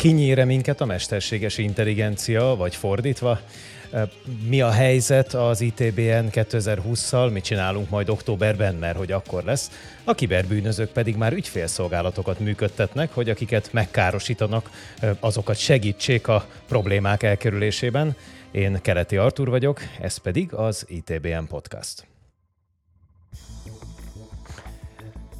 Kinyíre minket a mesterséges intelligencia, vagy fordítva? Mi a helyzet az ITBN 2020-szal, mit csinálunk majd októberben, mert hogy akkor lesz. A kiberbűnözők pedig már ügyfélszolgálatokat működtetnek, hogy akiket megkárosítanak, azokat segítsék a problémák elkerülésében. Én Keleti Artur vagyok, ez pedig az ITBN Podcast.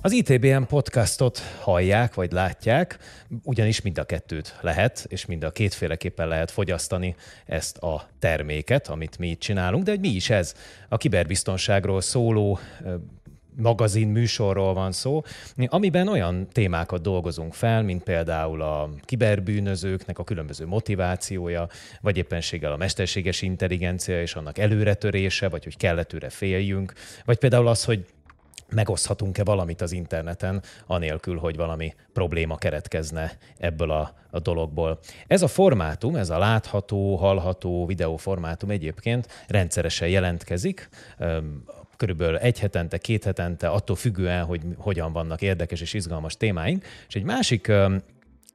Az ITBM podcastot hallják vagy látják, ugyanis mind a kettőt lehet, és mind a kétféleképpen lehet fogyasztani ezt a terméket, amit mi itt csinálunk, de hogy mi is ez? A kiberbiztonságról szóló magazin műsorról van szó, amiben olyan témákat dolgozunk fel, mint például a kiberbűnözőknek a különböző motivációja, vagy éppenséggel a mesterséges intelligencia és annak előretörése, vagy hogy kell féljünk, vagy például az, hogy megoszthatunk-e valamit az interneten, anélkül, hogy valami probléma keretkezne ebből a, a dologból. Ez a formátum, ez a látható, hallható videóformátum egyébként rendszeresen jelentkezik, körülbelül egy hetente, két hetente, attól függően, hogy hogyan vannak érdekes és izgalmas témáink. És egy másik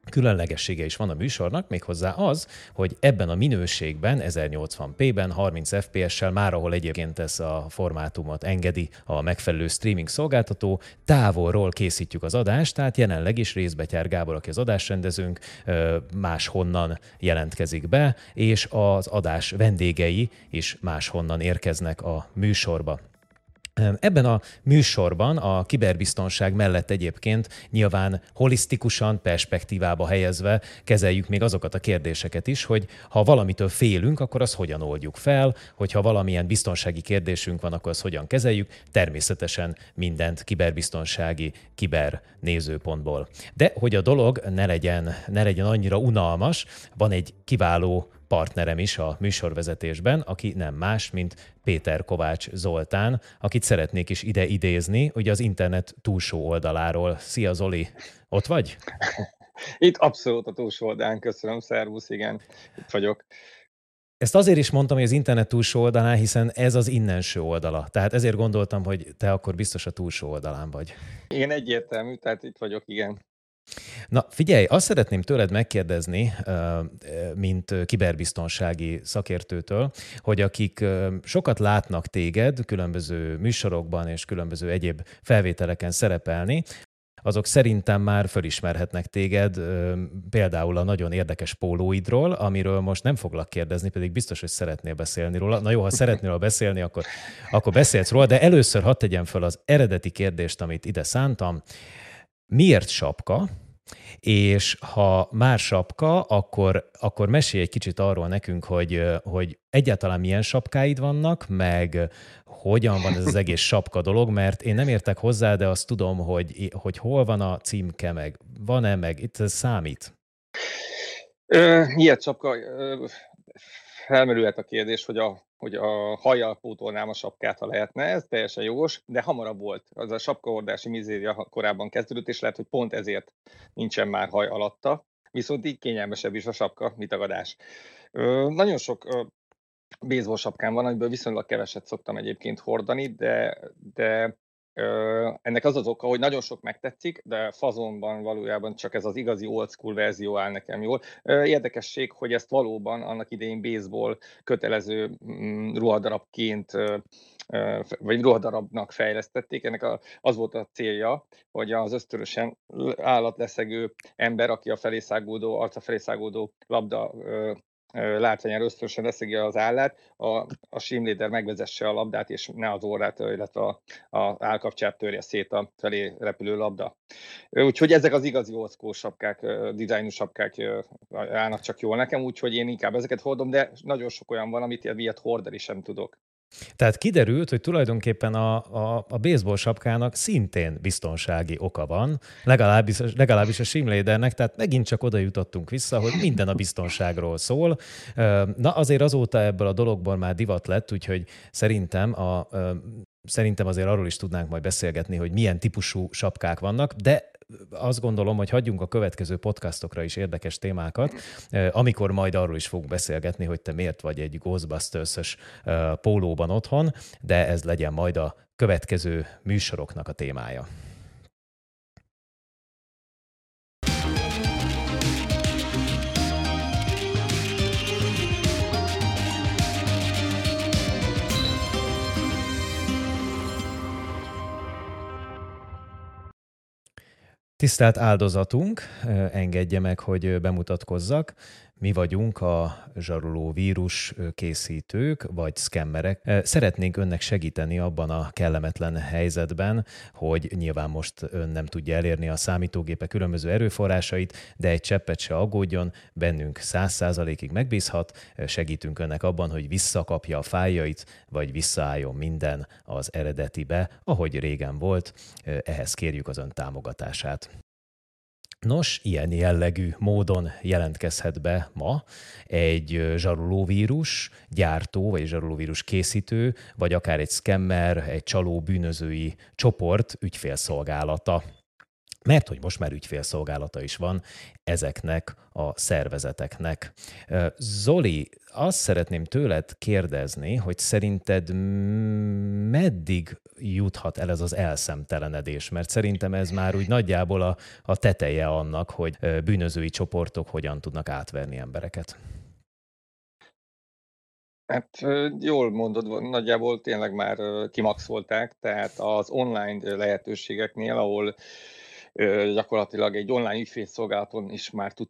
különlegessége is van a műsornak, méghozzá az, hogy ebben a minőségben, 1080p-ben, 30 fps-sel, már ahol egyébként ez a formátumot engedi a megfelelő streaming szolgáltató, távolról készítjük az adást, tehát jelenleg is Részbetyár Gábor, aki az adásrendezőnk, máshonnan jelentkezik be, és az adás vendégei is máshonnan érkeznek a műsorba. Ebben a műsorban a kiberbiztonság mellett egyébként nyilván holisztikusan, perspektívába helyezve kezeljük még azokat a kérdéseket is, hogy ha valamitől félünk, akkor az hogyan oldjuk fel, hogyha valamilyen biztonsági kérdésünk van, akkor azt hogyan kezeljük, természetesen mindent kiberbiztonsági, kiber nézőpontból. De hogy a dolog ne legyen, ne legyen annyira unalmas, van egy kiváló partnerem is a műsorvezetésben, aki nem más, mint Péter Kovács Zoltán, akit szeretnék is ide idézni, ugye az internet túlsó oldaláról. Szia Zoli, ott vagy? Itt abszolút a túlsó oldalán, köszönöm, szervusz, igen, itt vagyok. Ezt azért is mondtam, hogy az internet túlsó oldalán, hiszen ez az innenső oldala. Tehát ezért gondoltam, hogy te akkor biztos a túlsó oldalán vagy. Igen, egyértelmű, tehát itt vagyok, igen. Na figyelj, azt szeretném tőled megkérdezni, mint kiberbiztonsági szakértőtől, hogy akik sokat látnak téged különböző műsorokban és különböző egyéb felvételeken szerepelni, azok szerintem már fölismerhetnek téged például a nagyon érdekes pólóidról, amiről most nem foglak kérdezni, pedig biztos, hogy szeretnél beszélni róla. Na jó, ha szeretnél róla beszélni, akkor, akkor beszélsz róla, de először hadd tegyem föl az eredeti kérdést, amit ide szántam miért sapka, és ha már sapka, akkor, akkor mesélj egy kicsit arról nekünk, hogy, hogy egyáltalán milyen sapkáid vannak, meg hogyan van ez az egész sapka dolog, mert én nem értek hozzá, de azt tudom, hogy, hogy hol van a címke, meg van-e, meg itt ez számít. Ilyet sapka, felmerülhet a kérdés, hogy a hogy a hajjal pótolnám a sapkát, ha lehetne, ez teljesen jogos, de hamarabb volt. Az a sapkahordási mizéria korábban kezdődött, és lehet, hogy pont ezért nincsen már haj alatta. Viszont így kényelmesebb is a sapka, mitagadás. Ö, nagyon sok ö, baseball sapkám van, amiből viszonylag keveset szoktam egyébként hordani, de, de ennek az az oka, hogy nagyon sok megtetszik, de fazonban valójában csak ez az igazi old school verzió áll nekem jól. Érdekesség, hogy ezt valóban annak idején baseball kötelező mm, ruhadarabként vagy ruhadarabnak fejlesztették. Ennek az volt a célja, hogy az ösztönösen állatleszegő ember, aki a felészágódó, arca felészágódó labda látványára ösztönösen leszegi az állát, a, a simléder megvezesse a labdát, és ne az órát, illetve a, a állkapcsát törje szét a felé repülő labda. Úgyhogy ezek az igazi oszkó sapkák, dizájnú sapkák állnak csak jól nekem, úgyhogy én inkább ezeket hordom, de nagyon sok olyan van, amit ilyet hordani sem tudok. Tehát kiderült, hogy tulajdonképpen a, a, a baseball sapkának szintén biztonsági oka van, legalábbis, legalábbis a simlédernek, tehát megint csak oda jutottunk vissza, hogy minden a biztonságról szól. Na azért azóta ebből a dologból már divat lett, úgyhogy szerintem a Szerintem azért arról is tudnánk majd beszélgetni, hogy milyen típusú sapkák vannak, de azt gondolom, hogy hagyjunk a következő podcastokra is érdekes témákat, amikor majd arról is fogunk beszélgetni, hogy te miért vagy egy Ghostbusters-ös pólóban otthon, de ez legyen majd a következő műsoroknak a témája. Tisztelt áldozatunk, engedje meg, hogy bemutatkozzak. Mi vagyunk a zsaruló vírus készítők, vagy szkemmerek. Szeretnénk önnek segíteni abban a kellemetlen helyzetben, hogy nyilván most ön nem tudja elérni a számítógépe különböző erőforrásait, de egy cseppet se aggódjon, bennünk száz százalékig megbízhat, segítünk önnek abban, hogy visszakapja a fájait, vagy visszaálljon minden az eredetibe, ahogy régen volt. Ehhez kérjük az ön támogatását. Nos, ilyen jellegű módon jelentkezhet be ma egy zsarulóvírus gyártó, vagy zsarulóvírus készítő, vagy akár egy scammer, egy csaló bűnözői csoport ügyfélszolgálata. Mert hogy most már ügyfélszolgálata is van ezeknek a szervezeteknek. Zoli, azt szeretném tőled kérdezni, hogy szerinted meddig juthat el ez az elszemtelenedés? Mert szerintem ez már úgy nagyjából a, a teteje annak, hogy bűnözői csoportok hogyan tudnak átverni embereket. Hát jól mondod, nagyjából tényleg már kimaxolták, tehát az online lehetőségeknél, ahol gyakorlatilag egy online ügyfélszolgálaton is már tud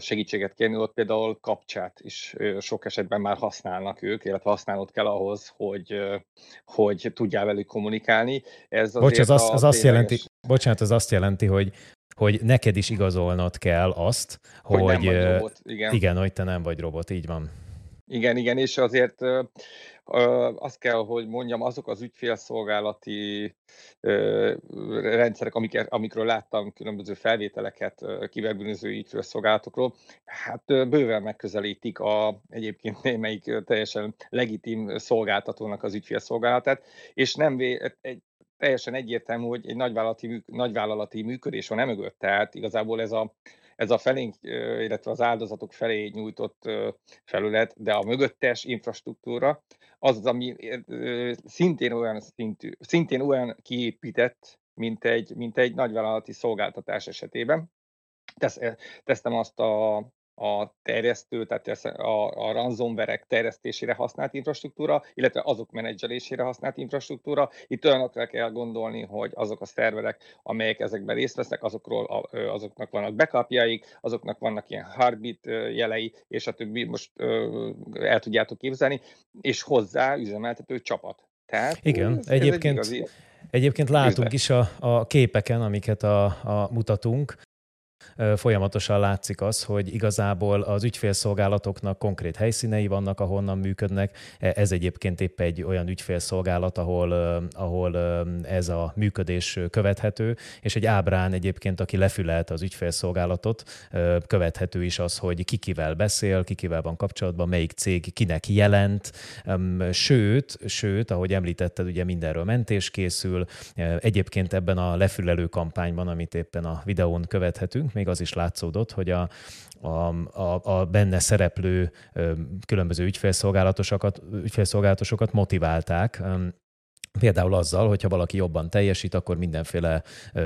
segítséget kérni, ott például kapcsát is sok esetben már használnak ők, illetve használnod kell ahhoz, hogy, hogy tudjál velük kommunikálni. Ez Bocs, az, az, az azt jelenti, bocsánat, az azt jelenti, hogy hogy neked is igazolnod kell azt, hogy, hogy nem vagy robot, igen. igen, hogy te nem vagy robot, így van. Igen, igen, és azért azt kell, hogy mondjam, azok az ügyfélszolgálati rendszerek, amiket, amikről láttam különböző felvételeket kiberbűnöző ügyfélszolgálatokról, hát bőven megközelítik a egyébként némelyik teljesen legitim szolgáltatónak az ügyfélszolgálatát, és nem egy, teljesen egyértelmű, hogy egy nagyvállalati, nagyvállalati működés van emögött, tehát igazából ez a ez a felénk, illetve az áldozatok felé nyújtott felület, de a mögöttes infrastruktúra az az, ami szintén olyan szintű, szintén olyan kiépített, mint egy, mint egy nagyvállalati szolgáltatás esetében. Tesz, teszem azt a a terjesztő, tehát a, a ransomware terjesztésére használt infrastruktúra, illetve azok menedzselésére használt infrastruktúra. Itt olyanokra kell gondolni, hogy azok a szerverek, amelyek ezekben részt vesznek, azokról azoknak vannak backupjaik, azoknak vannak ilyen heartbeat jelei, és a többi most el tudjátok képzelni, és hozzá üzemeltető csapat. Tehát, Igen, ez, egyébként, ez egyébként látunk is a, a képeken, amiket a, a mutatunk, folyamatosan látszik az, hogy igazából az ügyfélszolgálatoknak konkrét helyszínei vannak, ahonnan működnek. E, ez egyébként épp egy olyan ügyfélszolgálat, ahol, ahol ez a működés követhető, és egy ábrán egyébként, aki lefülelt az ügyfélszolgálatot, követhető is az, hogy ki kivel beszél, ki kivel van kapcsolatban, melyik cég kinek jelent, sőt, sőt, ahogy említetted, ugye mindenről mentés készül. Egyébként ebben a lefülelő kampányban, amit éppen a videón követhetünk, még az is látszódott, hogy a, a, a, a benne szereplő különböző ügyfélszolgálatosokat, ügyfélszolgálatosokat motiválták Például azzal, hogyha valaki jobban teljesít, akkor mindenféle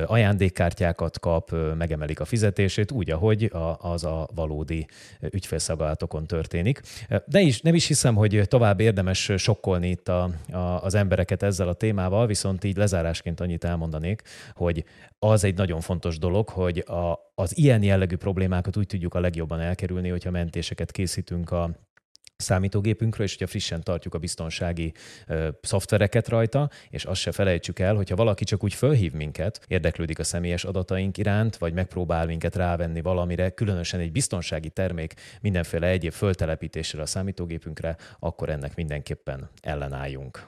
ajándékkártyákat kap, megemelik a fizetését, úgy, ahogy az a valódi ügyfélszolgálatokon történik. De is, nem is hiszem, hogy tovább érdemes sokkolni itt a, a, az embereket ezzel a témával, viszont így lezárásként annyit elmondanék, hogy az egy nagyon fontos dolog, hogy a, az ilyen jellegű problémákat úgy tudjuk a legjobban elkerülni, hogyha mentéseket készítünk a számítógépünkről, és hogyha frissen tartjuk a biztonsági ö, szoftvereket rajta, és azt se felejtsük el, hogyha valaki csak úgy fölhív minket, érdeklődik a személyes adataink iránt, vagy megpróbál minket rávenni valamire, különösen egy biztonsági termék mindenféle egyéb föltelepítésre a számítógépünkre, akkor ennek mindenképpen ellenálljunk.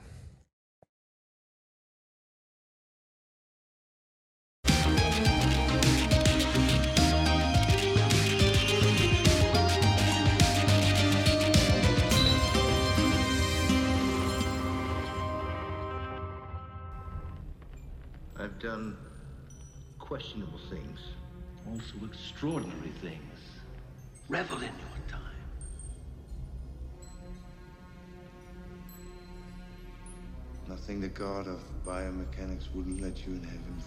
Questionable things. Also extraordinary things. Revel in your time. Nothing the god of biomechanics wouldn't let you in heaven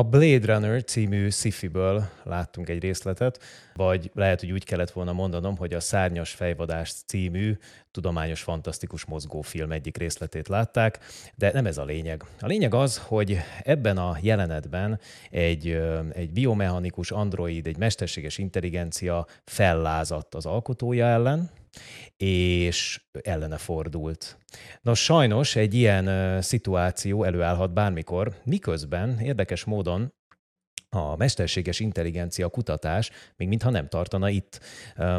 A Blade Runner című sci láttunk egy részletet, vagy lehet, hogy úgy kellett volna mondanom, hogy a Szárnyas fejvadás című tudományos fantasztikus mozgófilm egyik részletét látták, de nem ez a lényeg. A lényeg az, hogy ebben a jelenetben egy, egy biomechanikus android, egy mesterséges intelligencia fellázadt az alkotója ellen, és ellene fordult. Nos, sajnos egy ilyen szituáció előállhat bármikor, miközben érdekes módon a mesterséges intelligencia kutatás még mintha nem tartana itt.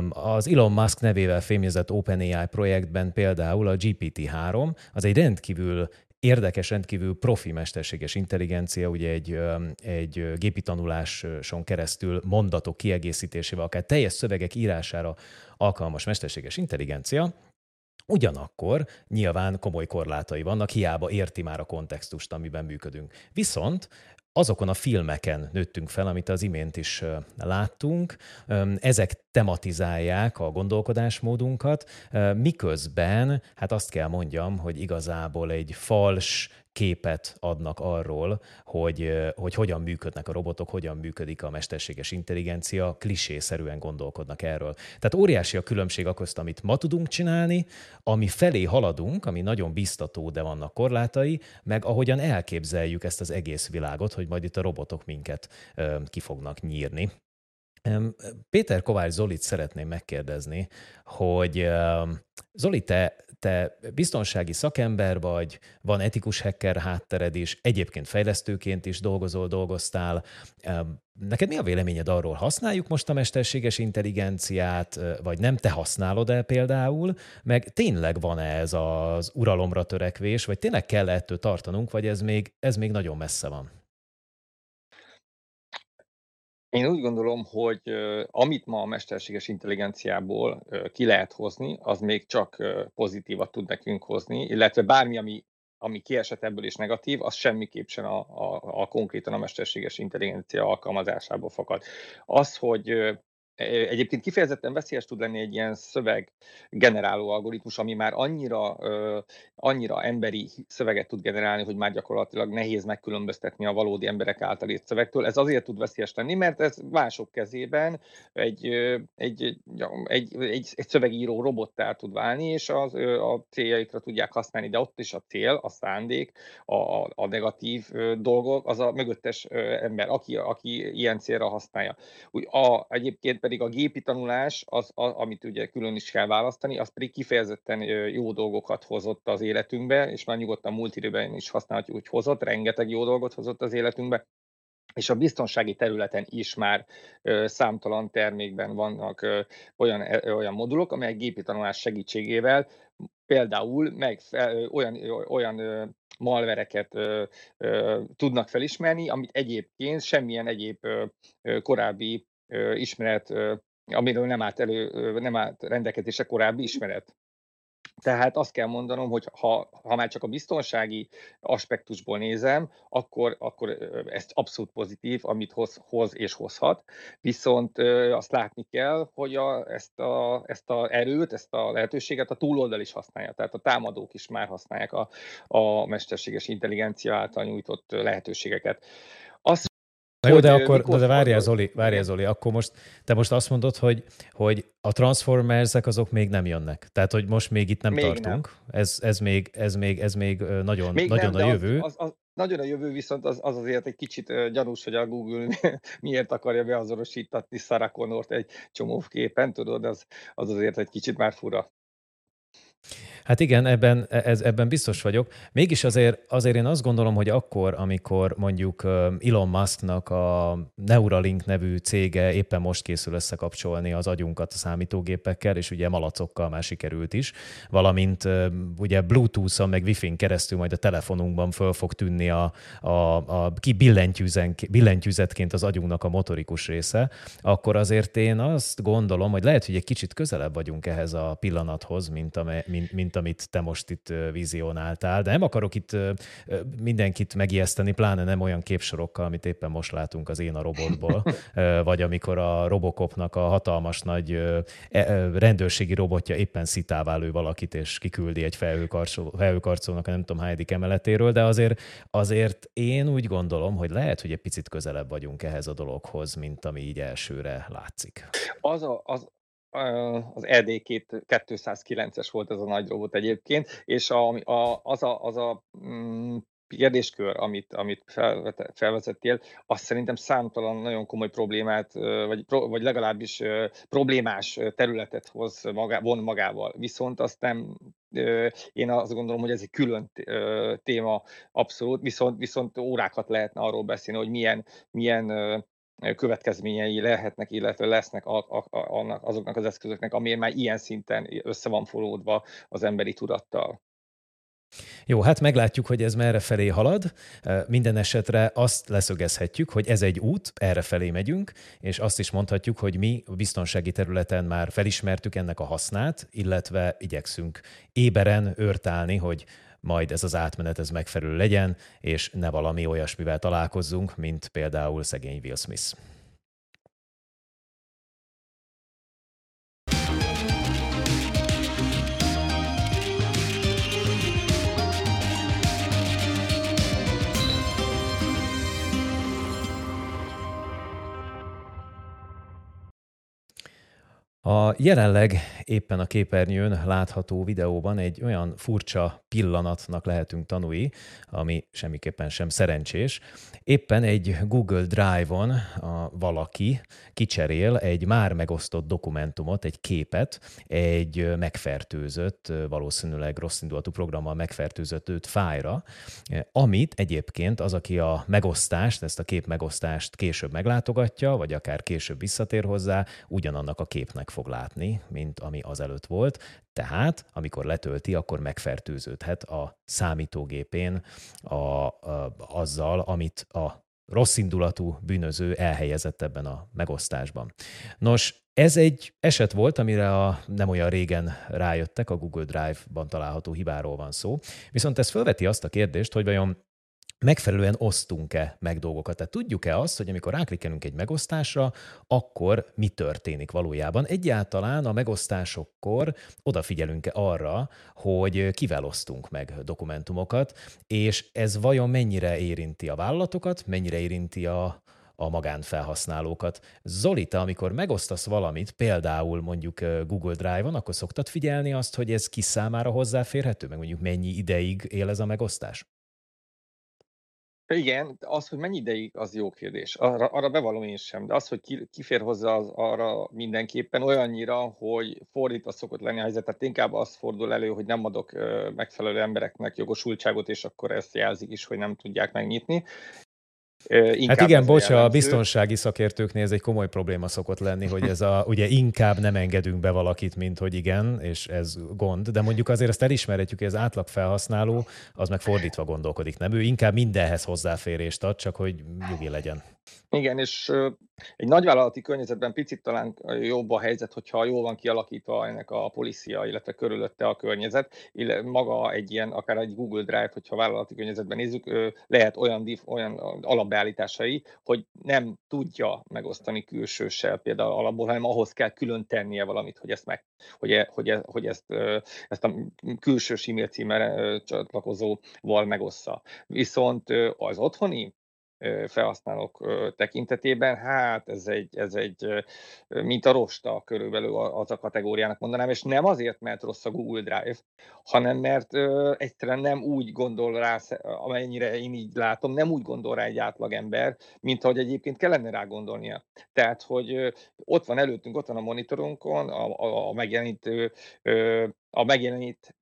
Az Elon Musk nevével fémjezett OpenAI projektben például a GPT-3 az egy rendkívül érdekes, rendkívül profi mesterséges intelligencia, ugye egy, egy gépi tanuláson keresztül mondatok kiegészítésével, akár teljes szövegek írására alkalmas mesterséges intelligencia, Ugyanakkor nyilván komoly korlátai vannak, hiába érti már a kontextust, amiben működünk. Viszont azokon a filmeken nőttünk fel, amit az imént is láttunk, ezek tematizálják a gondolkodásmódunkat, miközben, hát azt kell mondjam, hogy igazából egy fals képet adnak arról, hogy, hogy hogyan működnek a robotok, hogyan működik a mesterséges intelligencia, klisészerűen gondolkodnak erről. Tehát óriási a különbség a közt, amit ma tudunk csinálni, ami felé haladunk, ami nagyon biztató, de vannak korlátai, meg ahogyan elképzeljük ezt az egész világot, hogy majd itt a robotok minket ki fognak nyírni. Péter Kovács Zolit szeretném megkérdezni, hogy Zoli, te, te biztonsági szakember vagy, van etikus hacker háttered is, egyébként fejlesztőként is dolgozol, dolgoztál. Neked mi a véleményed arról, használjuk most a mesterséges intelligenciát, vagy nem te használod el például, meg tényleg van-e ez az uralomra törekvés, vagy tényleg kell ettől tartanunk, vagy ez még, ez még nagyon messze van? Én úgy gondolom, hogy amit ma a mesterséges intelligenciából ki lehet hozni, az még csak pozitívat tud nekünk hozni, illetve bármi, ami, ami kiesett ebből is negatív, az semmiképp sem a, a, a konkrétan a mesterséges intelligencia alkalmazásából fakad. Az, hogy Egyébként kifejezetten veszélyes tud lenni egy ilyen szöveg generáló algoritmus, ami már annyira, annyira emberi szöveget tud generálni, hogy már gyakorlatilag nehéz megkülönböztetni a valódi emberek által írt szövegtől. Ez azért tud veszélyes lenni, mert ez mások kezében egy, egy, egy, egy, egy, egy szövegíró robottá tud válni, és az, a céljaikra tudják használni, de ott is a cél, a szándék, a, a negatív dolgok, az a mögöttes ember, aki, aki ilyen célra használja. Úgy, a, egyébként pedig a gépi tanulás, az, a, amit ugye külön is kell választani, az pedig kifejezetten jó dolgokat hozott az életünkbe, és már nyugodtan múlt időben is használhatjuk, hogy hozott, rengeteg jó dolgot hozott az életünkbe, és a biztonsági területen is már ö, számtalan termékben vannak ö, olyan, ö, olyan modulok, amelyek gépi tanulás segítségével például meg ö, olyan, olyan ö, malvereket ö, ö, tudnak felismerni, amit egyébként semmilyen egyéb ö, korábbi ismeret, amiről nem állt, elő, nem állt rendelkezése korábbi ismeret. Tehát azt kell mondanom, hogy ha, ha már csak a biztonsági aspektusból nézem, akkor, akkor ez abszolút pozitív, amit hoz, hoz és hozhat. Viszont azt látni kell, hogy a, ezt, a, ezt a erőt, ezt a lehetőséget a túloldal is használja. Tehát a támadók is már használják a, a mesterséges intelligencia által nyújtott lehetőségeket. Azt Na jó, de akkor, de, de várjál Zoli, várjál Zoli, akkor most, te most azt mondod, hogy, hogy a Transformersek azok még nem jönnek. Tehát, hogy most még itt nem még tartunk. Nem. Ez, ez, még, ez, még, ez még nagyon, még nagyon nem, a jövő. Az, az, az, nagyon a jövő, viszont az, az azért egy kicsit gyanús, hogy a Google miért akarja beazonosítatni Sarah Connort egy csomó képen, tudod, az, az azért egy kicsit már fura. Hát igen, ebben, ez, ebben biztos vagyok. Mégis azért, azért én azt gondolom, hogy akkor, amikor mondjuk Elon Musknak a Neuralink nevű cége éppen most készül összekapcsolni az agyunkat a számítógépekkel, és ugye malacokkal már sikerült is, valamint ugye Bluetooth-on meg Wi-Fi-n keresztül majd a telefonunkban föl fog tűnni a, a, a ki billentyűzetként az agyunknak a motorikus része, akkor azért én azt gondolom, hogy lehet, hogy egy kicsit közelebb vagyunk ehhez a pillanathoz, mint, amely, mint, mint amit te most itt vizionáltál. De nem akarok itt mindenkit megijeszteni, pláne nem olyan képsorokkal, amit éppen most látunk az Én a robotból, vagy amikor a Robocopnak a hatalmas nagy e, rendőrségi robotja éppen szitává lő valakit, és kiküldi egy felhőkarcolónak a nem tudom hányadik emeletéről, de azért, azért én úgy gondolom, hogy lehet, hogy egy picit közelebb vagyunk ehhez a dologhoz, mint ami így elsőre látszik. Az, a, az, az ED 209-es volt ez a nagy robot egyébként, és a, a, az a, az a mm, kérdéskör, amit, amit felvezettél, azt szerintem számtalan nagyon komoly problémát, vagy, vagy legalábbis problémás területet hoz magá, von magával. Viszont azt nem, én azt gondolom, hogy ez egy külön téma abszolút, viszont, viszont órákat lehetne arról beszélni, hogy milyen, milyen következményei lehetnek, illetve lesznek a, a, annak, azoknak az eszközöknek, amiért már ilyen szinten össze van folódva az emberi tudattal. Jó, hát meglátjuk, hogy ez merre felé halad. Minden esetre azt leszögezhetjük, hogy ez egy út, erre felé megyünk, és azt is mondhatjuk, hogy mi a biztonsági területen már felismertük ennek a hasznát, illetve igyekszünk éberen őrtálni, hogy majd ez az átmenet ez megfelelő legyen, és ne valami olyasmivel találkozzunk, mint például szegény Will Smith. A jelenleg éppen a képernyőn látható videóban egy olyan furcsa pillanatnak lehetünk tanúi, ami semmiképpen sem szerencsés. Éppen egy Google Drive-on a valaki kicserél egy már megosztott dokumentumot, egy képet, egy megfertőzött, valószínűleg rossz indulatú programmal megfertőzött őt fájra, amit egyébként az, aki a megosztást, ezt a kép megosztást később meglátogatja, vagy akár később visszatér hozzá, ugyanannak a képnek fog látni, mint ami azelőtt volt. Tehát, amikor letölti, akkor megfertőződhet a számítógépén a, a, azzal, amit a rossz indulatú bűnöző elhelyezett ebben a megosztásban. Nos, ez egy eset volt, amire a nem olyan régen rájöttek, a Google Drive-ban található hibáról van szó. Viszont ez felveti azt a kérdést, hogy vajon megfelelően osztunk-e meg dolgokat. Tehát tudjuk-e azt, hogy amikor ráklikkelünk egy megosztásra, akkor mi történik valójában? Egyáltalán a megosztásokkor odafigyelünk-e arra, hogy kivel osztunk meg dokumentumokat, és ez vajon mennyire érinti a vállalatokat, mennyire érinti a, a magánfelhasználókat. Zoli, te amikor megosztasz valamit, például mondjuk Google Drive-on, akkor szoktad figyelni azt, hogy ez ki számára hozzáférhető, meg mondjuk mennyi ideig él ez a megosztás? Igen, az, hogy mennyi ideig, az jó kérdés. Arra, arra bevallom én sem, de az, hogy ki, kifér hozzá az, arra mindenképpen olyannyira, hogy fordítva szokott lenni a helyzet, tehát inkább az fordul elő, hogy nem adok megfelelő embereknek jogosultságot, és akkor ezt jelzik is, hogy nem tudják megnyitni. Inkább hát igen, bocs, a biztonsági szakértőknél ez egy komoly probléma szokott lenni, hogy ez a, ugye inkább nem engedünk be valakit, mint hogy igen, és ez gond, de mondjuk azért azt elismerhetjük, hogy az átlag felhasználó az meg fordítva gondolkodik, nem? Ő inkább mindenhez hozzáférést ad, csak hogy nyugi legyen. Igen, és egy nagyvállalati környezetben picit talán jobb a helyzet, hogyha jól van kialakítva ennek a policia, illetve körülötte a környezet, illetve maga egy ilyen, akár egy Google Drive, hogyha vállalati környezetben nézzük, lehet olyan, olyan alapbeállításai, hogy nem tudja megosztani külsőssel például alapból, hanem ahhoz kell külön tennie valamit, hogy ezt meg, hogy, e, hogy, e, hogy ezt, ezt a külső e-mail címre csatlakozóval megossza. Viszont az otthoni felhasználók tekintetében, hát ez egy, ez egy mint a rosta körülbelül az a kategóriának mondanám, és nem azért, mert rossz a Google Drive, hanem mert egyszerűen nem úgy gondol rá, amennyire én így látom, nem úgy gondol rá egy átlagember, mint ahogy egyébként kellene rá gondolnia. Tehát, hogy ott van előttünk, ott van a monitorunkon a, a, a megjelenítő a megjelenít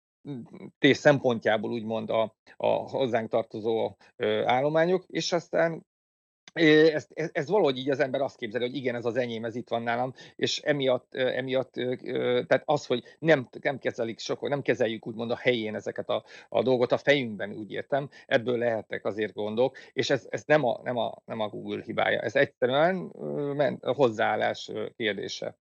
tés szempontjából úgymond a, a hozzánk tartozó állományok, és aztán ez, ez, ez valahogy így az ember azt képzeli, hogy igen, ez az enyém, ez itt van nálam, és emiatt, emiatt tehát az, hogy nem, nem kezelik sok, nem kezeljük úgymond a helyén ezeket a, a dolgot, a fejünkben úgy értem, ebből lehetnek azért gondok, és ez, ez nem, a, nem, a, nem a Google hibája, ez egyszerűen hozzáállás kérdése.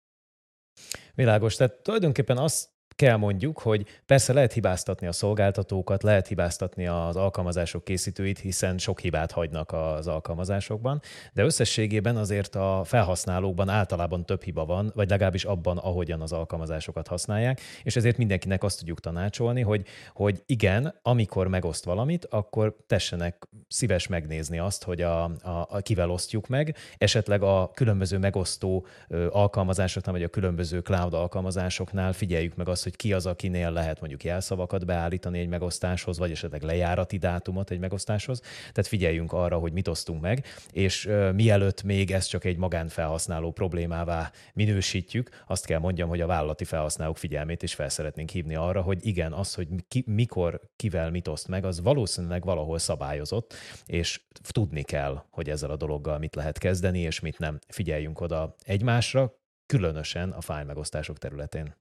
Világos, tehát tulajdonképpen azt kell mondjuk, hogy persze lehet hibáztatni a szolgáltatókat, lehet hibáztatni az alkalmazások készítőit, hiszen sok hibát hagynak az alkalmazásokban, de összességében azért a felhasználókban általában több hiba van, vagy legalábbis abban, ahogyan az alkalmazásokat használják, és ezért mindenkinek azt tudjuk tanácsolni, hogy, hogy igen, amikor megoszt valamit, akkor tessenek szíves megnézni azt, hogy a, a, a kivel osztjuk meg, esetleg a különböző megosztó alkalmazásoknál, vagy a különböző cloud alkalmazásoknál figyeljük meg azt, hogy ki az, akinél lehet mondjuk jelszavakat beállítani egy megosztáshoz, vagy esetleg lejárati dátumot egy megosztáshoz. Tehát figyeljünk arra, hogy mit osztunk meg, és mielőtt még ez csak egy magánfelhasználó problémává minősítjük, azt kell mondjam, hogy a vállalati felhasználók figyelmét is fel szeretnénk hívni arra, hogy igen, az, hogy ki, mikor, kivel mit oszt meg, az valószínűleg valahol szabályozott, és tudni kell, hogy ezzel a dologgal mit lehet kezdeni, és mit nem. Figyeljünk oda egymásra, különösen a fájlmegosztások területén.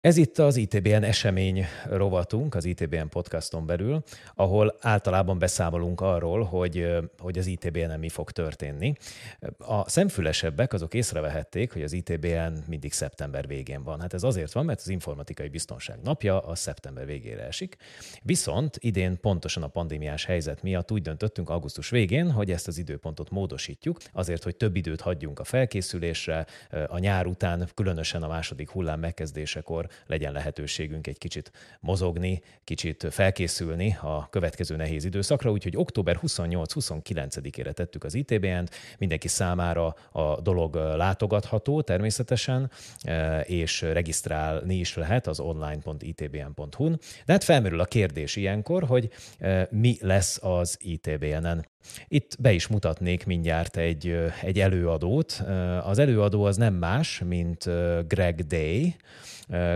Ez itt az ITBN esemény rovatunk, az ITBN podcaston belül, ahol általában beszámolunk arról, hogy, hogy az ITBN-en mi fog történni. A szemfülesebbek azok észrevehették, hogy az ITBN mindig szeptember végén van. Hát ez azért van, mert az informatikai biztonság napja a szeptember végére esik. Viszont idén pontosan a pandémiás helyzet miatt úgy döntöttünk augusztus végén, hogy ezt az időpontot módosítjuk, azért, hogy több időt hagyjunk a felkészülésre, a nyár után, különösen a második hullám megkezdésekor legyen lehetőségünk egy kicsit mozogni, kicsit felkészülni a következő nehéz időszakra, úgyhogy október 28-29-ére tettük az ITBN-t, mindenki számára a dolog látogatható természetesen, e, és regisztrálni is lehet az online.itbn.hu-n. De hát felmerül a kérdés ilyenkor, hogy e, mi lesz az ITBN-en. Itt be is mutatnék mindjárt egy, egy előadót. Az előadó az nem más, mint Greg Day.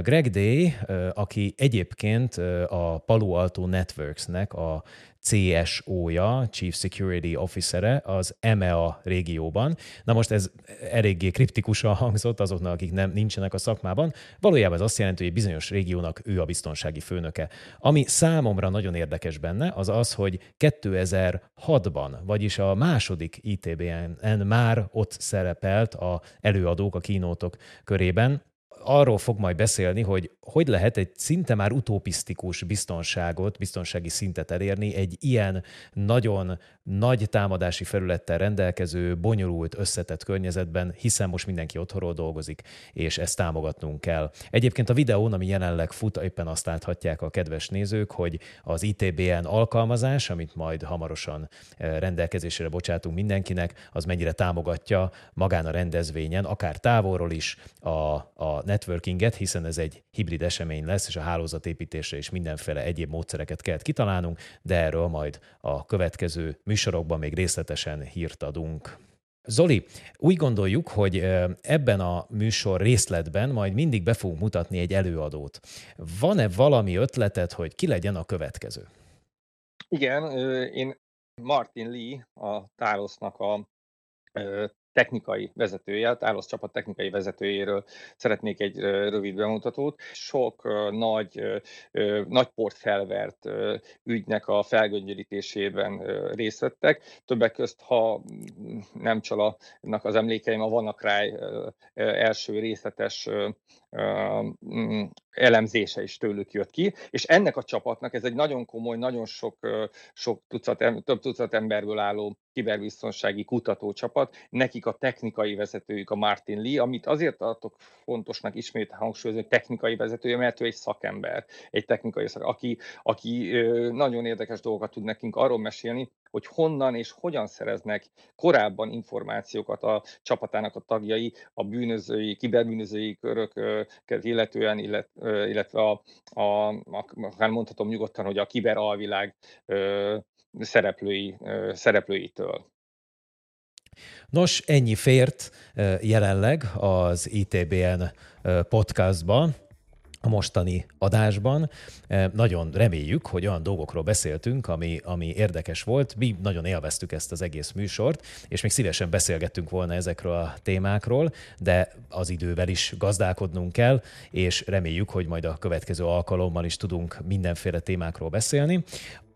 Greg Day, aki egyébként a Palo Alto Networksnek a CSO-ja, Chief Security Officer-e az EMEA régióban. Na most ez eléggé kriptikusan hangzott azoknak, akik nem, nincsenek a szakmában. Valójában ez azt jelenti, hogy bizonyos régiónak ő a biztonsági főnöke. Ami számomra nagyon érdekes benne, az az, hogy 2006-ban, vagyis a második ITBN már ott szerepelt a előadók, a kínótok körében, arról fog majd beszélni, hogy hogy lehet egy szinte már utopisztikus biztonságot, biztonsági szintet elérni egy ilyen nagyon nagy támadási felülettel rendelkező, bonyolult, összetett környezetben, hiszen most mindenki otthonról dolgozik, és ezt támogatnunk kell. Egyébként a videón, ami jelenleg fut, éppen azt láthatják a kedves nézők, hogy az ITBN alkalmazás, amit majd hamarosan eh, rendelkezésre bocsátunk mindenkinek, az mennyire támogatja magán a rendezvényen, akár távolról is a, a networkinget, hiszen ez egy hibrid esemény lesz, és a hálózatépítésre is mindenféle egyéb módszereket kell kitalálnunk, de erről majd a következő műsorokban még részletesen hírt adunk. Zoli, úgy gondoljuk, hogy ebben a műsor részletben majd mindig be fogunk mutatni egy előadót. Van-e valami ötleted, hogy ki legyen a következő? Igen, én Martin Lee, a Tárosznak a technikai vezetője, a csapat technikai vezetőjéről szeretnék egy rövid bemutatót. Sok nagy, nagy port felvert ügynek a felgöngyörítésében részt vettek. Többek közt, ha nem csalanak az emlékeim, a Vanakráj első részletes mm, elemzése is tőlük jött ki, és ennek a csapatnak ez egy nagyon komoly, nagyon sok, sok tucat, több tucat emberből álló kiberbiztonsági kutatócsapat, nekik a technikai vezetőjük a Martin Lee, amit azért tartok fontosnak ismét hangsúlyozni, hogy technikai vezetője, mert ő egy szakember, egy technikai szakember, aki, aki nagyon érdekes dolgokat tud nekünk arról mesélni, hogy honnan és hogyan szereznek korábban információkat a csapatának a tagjai, a bűnözői, kiberbűnözői köröket illetően, illetve a, a, akár mondhatom nyugodtan, hogy a kiberalvilág szereplői, szereplőitől. Nos, ennyi fért jelenleg az ITBN podcastban. a mostani adásban. Nagyon reméljük, hogy olyan dolgokról beszéltünk, ami, ami érdekes volt. Mi nagyon élveztük ezt az egész műsort, és még szívesen beszélgettünk volna ezekről a témákról, de az idővel is gazdálkodnunk kell, és reméljük, hogy majd a következő alkalommal is tudunk mindenféle témákról beszélni.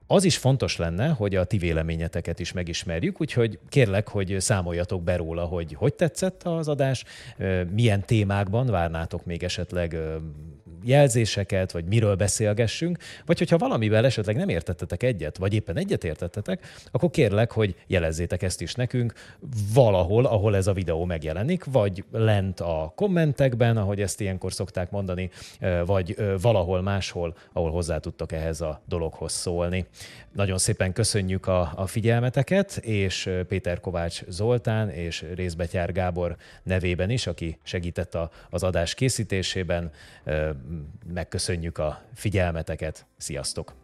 Az is fontos lenne, hogy a ti véleményeteket is megismerjük, úgyhogy kérlek, hogy számoljatok be róla, hogy hogy tetszett az adás, milyen témákban várnátok még esetleg jelzéseket, vagy miről beszélgessünk, vagy hogyha valamivel esetleg nem értettetek egyet, vagy éppen egyet értettetek, akkor kérlek, hogy jelezzétek ezt is nekünk valahol, ahol ez a videó megjelenik, vagy lent a kommentekben, ahogy ezt ilyenkor szokták mondani, vagy valahol máshol, ahol hozzá tudtok ehhez a dologhoz szólni. Nagyon szépen köszönjük a, a figyelmeteket, és Péter Kovács Zoltán és Részbetyár Gábor nevében is, aki segített a, az adás készítésében, megköszönjük a figyelmeteket. Sziasztok!